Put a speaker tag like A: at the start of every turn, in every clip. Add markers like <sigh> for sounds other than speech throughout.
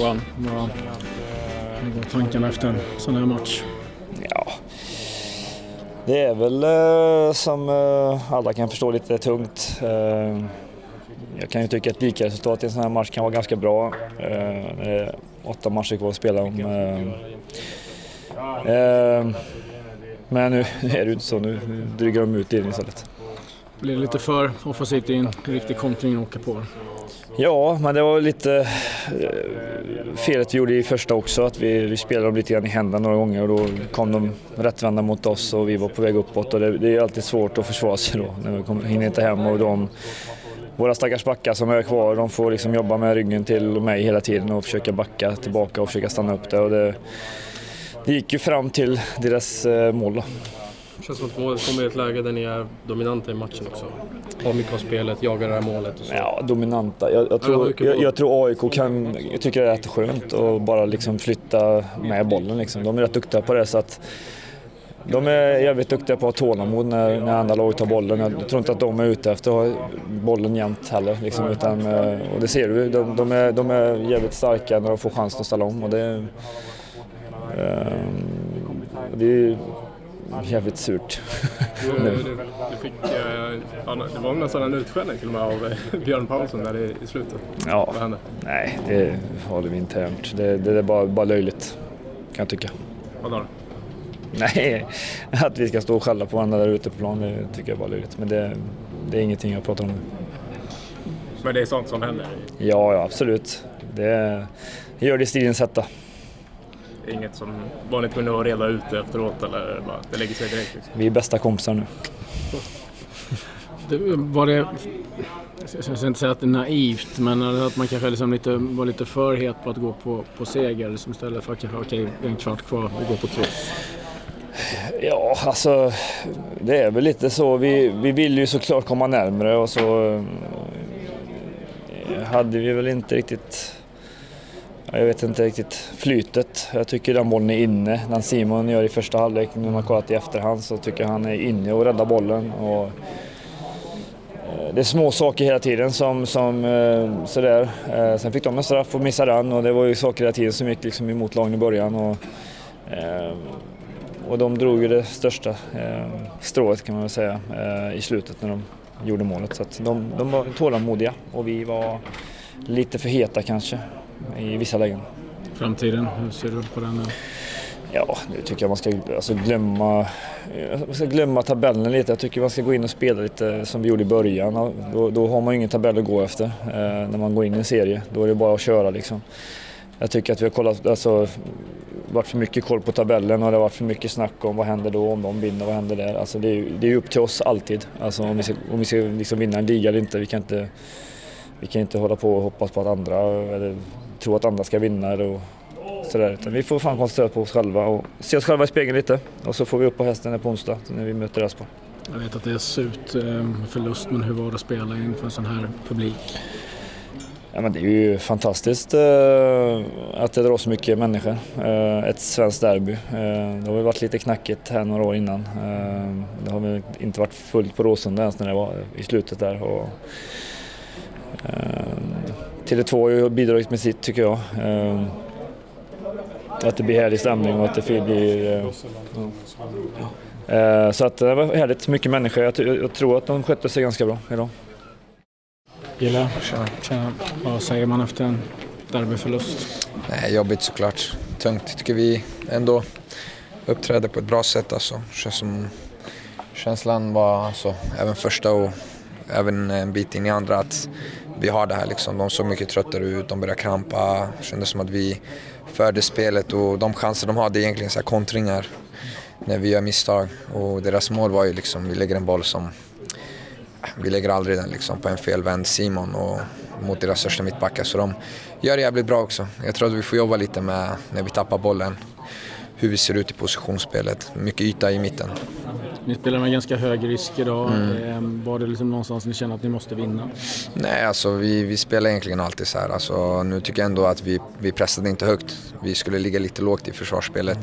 A: Johan, vad går tankarna efter en sån här match?
B: Ja, det är väl eh, som eh, alla kan förstå lite tungt. Eh, jag kan ju tycka att lika resultat i en sån här match kan vara ganska bra. Det är åtta matcher kvar att spela om. Men nu <laughs> är det inte så, nu drygar de ut in istället.
A: Blir lite för offensivt in, riktig kontring åka på?
B: Ja, men det var lite eh, felet vi gjorde i första också, att vi, vi spelade dem lite grann i händerna några gånger och då kom de rättvända mot oss och vi var på väg uppåt och det, det är alltid svårt att försvara sig då när vi hinner inte hem och de våra stackars backar som är kvar, de får liksom jobba med ryggen till mig hela tiden och försöka backa tillbaka och försöka stanna upp det. Och det, det gick ju fram till deras eh, mål då.
C: Det känns som att målet kommer i ett läge där ni är dominanta i matchen också. Har mycket av spelet, jagar det här målet och så.
B: Ja, dominanta. Jag, jag, tror, jag, jag tror AIK kan, jag tycker det är rätt skönt att bara liksom flytta med bollen. Liksom. De är rätt duktiga på det. Så att de är jävligt duktiga på att ha tålamod när, när andra lag tar bollen. Jag tror inte att de är ute efter att ha bollen jämt heller. Liksom, utan, eh, och det ser du, de, de, är, de är jävligt starka när de får chansen att ställa om. Och det, um, det är jävligt surt.
C: Du, du, du fick, ja, det var nästan en utskällning till och med av Björn Paulsson där i, i slutet.
B: Ja,
C: Vad hände?
B: nej, det håller vi internt. Det, det är bara, bara löjligt, kan jag tycka.
C: Vadå då?
B: Nej, att vi ska stå och skälla på varandra där ute på plan, det tycker jag bara är löjligt. Men det, det är ingenting jag pratar om nu.
C: Men det är sånt som händer?
B: Ja, ja absolut. Det, det gör det i stridens hetta.
C: Inget som var ni tvungna att reda ut efteråt eller bara, det lägger sig direkt? Liksom.
B: Vi är bästa kompisar nu.
A: Det, var det, jag ska inte säga att det är naivt, men att man kanske liksom lite, var lite för het på att gå på, på seger liksom istället för att kanske, okej, är en kvart kvar, vi går på kryss.
B: Ja, alltså det är väl lite så. Vi, vi vill ju såklart komma närmre och så eh, hade vi väl inte riktigt jag vet inte riktigt flytet. Jag tycker den bollen är inne. Den Simon gör i första halvlek, när man kollat i efterhand, så tycker jag han är inne och räddar bollen. Och eh, det är små saker hela tiden som, som eh, sådär. Eh, sen fick de en straff och missade den och det var ju saker hela tiden som gick liksom emot lagen i början. Och, och de drog ju det största strået kan man väl säga i slutet när de gjorde målet. Så de, de var tålamodiga och vi var lite för heta kanske i vissa lägen.
A: Framtiden, hur ser du på den nu?
B: Ja, nu tycker jag man ska alltså, glömma, man ska glömma tabellen lite. Jag tycker man ska gå in och spela lite som vi gjorde i början. Då, då har man ju ingen tabell att gå efter eh, när man går in i en serie. Då är det bara att köra liksom. Jag tycker att vi har kollat, alltså, varit för mycket koll på tabellen och det har varit för mycket snack om vad händer då om de vinner, vad händer där? Alltså, det är det är upp till oss alltid, alltså, om vi ska, om vi ska liksom vinna en liga eller inte. Vi kan inte, vi kan inte hålla på och hoppas på att andra, eller tro att andra ska vinna och sådär. Utan vi får fan koncentrera på oss själva och se oss själva i spegeln lite. Och så får vi upp på hästen på onsdag när vi möter Elfsborg.
A: Jag vet att det är surt eh, förlust, men hur var det att spela inför en sån här publik?
B: Ja, men det är ju fantastiskt eh, att det drar så mycket människor. Eh, ett svenskt derby. det har väl varit lite knackigt här några år innan. det har väl inte varit fullt på Råsunda ens när det var i slutet där. Och, Tele2 har ju bidragit med sitt tycker jag. Eh, att det blir härlig stämning och att det blir... Eh, eh, så att det var härligt, mycket människor. Jag, jag tror att de skötte sig ganska bra idag.
A: Gilla, tjena. Vad säger man efter en derbyförlust?
D: Nej, jobbigt såklart. Tungt. Tycker vi ändå uppträdde på ett bra sätt. Alltså. Känns som känslan var, alltså, även första och även en bit in i andra, att vi har det här liksom. De såg mycket tröttare ut, de började krampa. Det kändes som att vi förde spelet och de chanser de hade egentligen så här kontringar när vi gör misstag. Och deras mål var ju liksom, vi lägger en boll som... Vi lägger aldrig den liksom på en felvänd Simon och mot deras största mittbackar. Så de gör det jävligt bra också. Jag tror att vi får jobba lite med när vi tappar bollen hur vi ser ut i positionsspelet. Mycket yta i mitten.
A: Ni spelar med ganska hög risk idag. Mm. Ehm, var det liksom någonstans ni känner att ni måste vinna?
D: Nej, alltså vi, vi spelar egentligen alltid så här. Alltså, nu tycker jag ändå att vi, vi pressade inte högt. Vi skulle ligga lite lågt i försvarsspelet.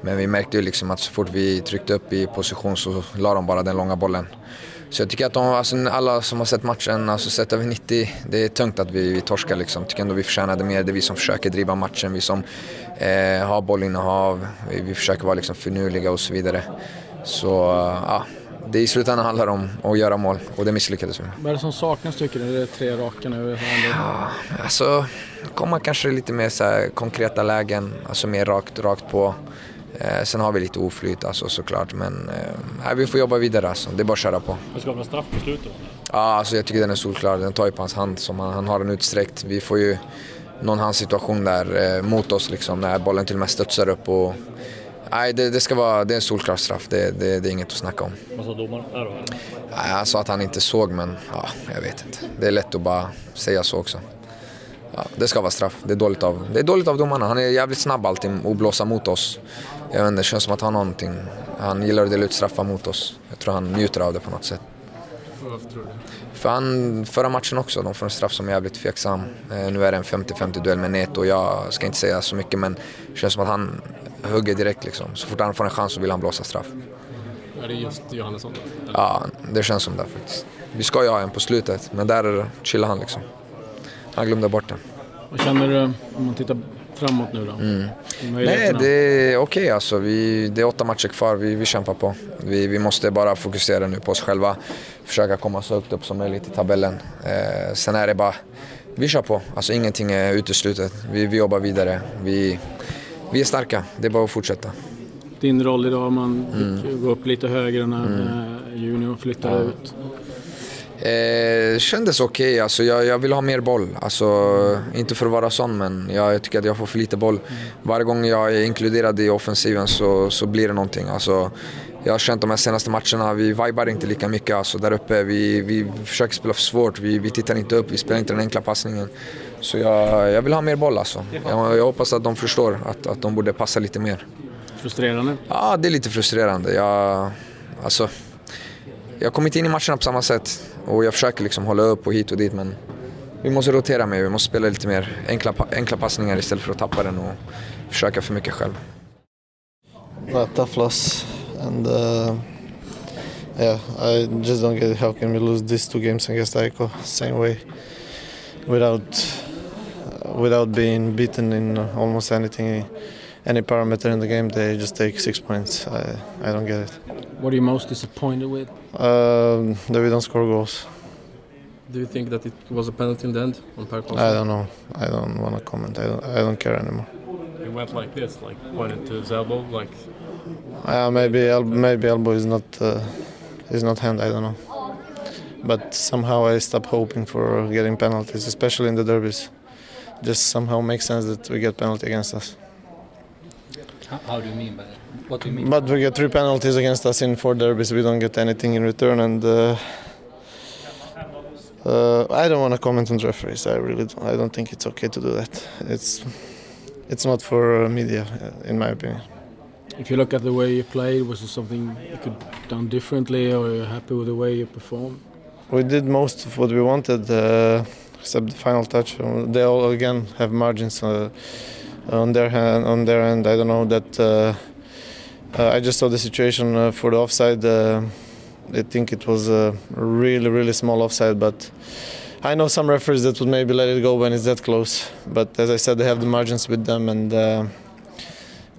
D: Men vi märkte ju liksom att så fort vi tryckte upp i position så la de bara den långa bollen. Så jag tycker att de, alltså, alla som har sett matchen, alltså sett över 90, det är tungt att vi, vi torskar liksom. Tycker ändå vi förtjänade mer. Det är vi som försöker driva matchen, vi som eh, har bollinnehav, vi, vi försöker vara liksom finurliga och så vidare. Så ja, det i slutändan handlar om att göra mål och det misslyckades vi med.
A: Vad är det som saknas tycker du? Är det tre raka nu?
D: Ja, alltså komma kanske lite mer så konkreta lägen, alltså mer rakt, rakt på. Eh, sen har vi lite oflyt alltså, såklart, men eh, vi får jobba vidare. Alltså. Det är bara att köra på.
A: Det ska vara straff på slutet?
D: Ja, alltså, jag tycker den är solklar. Den tar ju på hans hand, som han, han har den utsträckt. Vi får ju någon handsituation där eh, mot oss, liksom, när bollen till och med studsar upp. Och, nej, det, det, ska vara, det är en solklar straff. Det, det, det är inget att snacka om.
A: Vad sa domaren?
D: Han sa att han inte såg, men ja, jag vet inte. Det är lätt att bara säga så också. Ja, det ska vara straff. Det är, dåligt av, det är dåligt av domarna. Han är jävligt snabb alltid att blåsa mot oss. Jag vet inte, det känns som att han har någonting. Han gillar att dela ut straffar mot oss. Jag tror han njuter av det på något sätt.
C: Varför tror du
D: För han, förra matchen också, de får en straff som är jävligt tveksam. Eh, nu är det en 50-50 duell med Neto. Jag ska inte säga så mycket men det känns som att han hugger direkt liksom. Så fort han får en chans så vill han blåsa straff.
C: Är det just Johannesson?
D: Eller? Ja, det känns som det faktiskt. Vi ska ju ha en på slutet, men där chillar han liksom. Han glömde bort den.
A: Vad känner du om man tittar framåt nu då? Mm.
D: Nej, det är okej okay, alltså. Vi, det är åtta matcher kvar, vi, vi kämpar på. Vi, vi måste bara fokusera nu på oss själva. Försöka komma så högt upp som möjligt i tabellen. Eh, sen är det bara, vi kör på. Alltså ingenting är uteslutet. Vi, vi jobbar vidare. Vi, vi är starka, det är bara att fortsätta.
A: Din roll idag, man fick mm. gå upp lite högre när mm. Junior flyttade ja. ut.
D: Eh, kändes okej, okay. alltså, jag, jag, vill ha mer boll. Alltså, inte för att vara sån, men jag, jag tycker att jag får för lite boll. Varje gång jag är inkluderad i offensiven så, så blir det någonting. Alltså, jag har känt de här senaste matcherna, vi vibar inte lika mycket alltså, där uppe. Vi, vi försöker spela för svårt, vi, vi tittar inte upp, vi spelar inte den enkla passningen. Så jag, jag vill ha mer boll alltså. Jag, jag hoppas att de förstår att, att de borde passa lite mer.
A: Frustrerande?
D: Ja, det är lite frustrerande. Jag, alltså, jag har kommit in i matcherna på samma sätt och jag försöker liksom hålla upp och hit och dit men vi måste rotera mer, vi måste spela lite mer enkla, enkla passningar istället för att tappa den och försöka för mycket själv.
E: A tough loss and uh, yeah, I just don't get it. How can we lose these two games against Aiko same way without without being beaten in almost anything, any parameter in the game? They just take six points. I, I don't get it.
A: What are you most disappointed with?
E: Um, that we don't score goals.
C: Do you think that it was a penalty in the end on Per
E: I don't know. I don't want to comment. I don't, I don't care anymore.
C: It went like this, like pointed to his elbow, like.
E: Uh, maybe el maybe elbow is not uh, is not hand. I don't know. But somehow I stop hoping for getting penalties, especially in the derbies. Just somehow makes sense that we get penalty against us.
F: How, how do you mean by that? What do you mean?
E: But we get three penalties against us in four derbies. We don't get anything in return, and uh, uh, I don't want to comment on referees. I really don't. I don't think it's okay to do that. It's it's not for media, uh, in my opinion.
A: If you look at the way you played, was there something you could done differently, or are you happy with the way you performed?
E: We did most of what we wanted, uh, except the final touch. They all again have margins uh, on their hand, on their end. I don't know that uh, uh, I just saw the situation uh, for the offside. Uh, I think it was a really, really small offside, but I know some referees that would maybe let it go when it's that close. But as I said, they have the margins with them, and uh,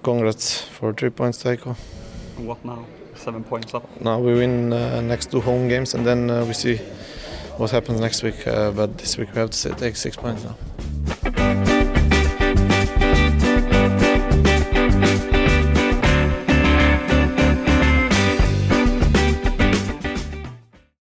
E: congrats for three points, Taiko.
F: What now? Seven points up.
E: Now we win uh, next two home games, and then uh, we see what happens next week. Uh, but this week we have to take six points now.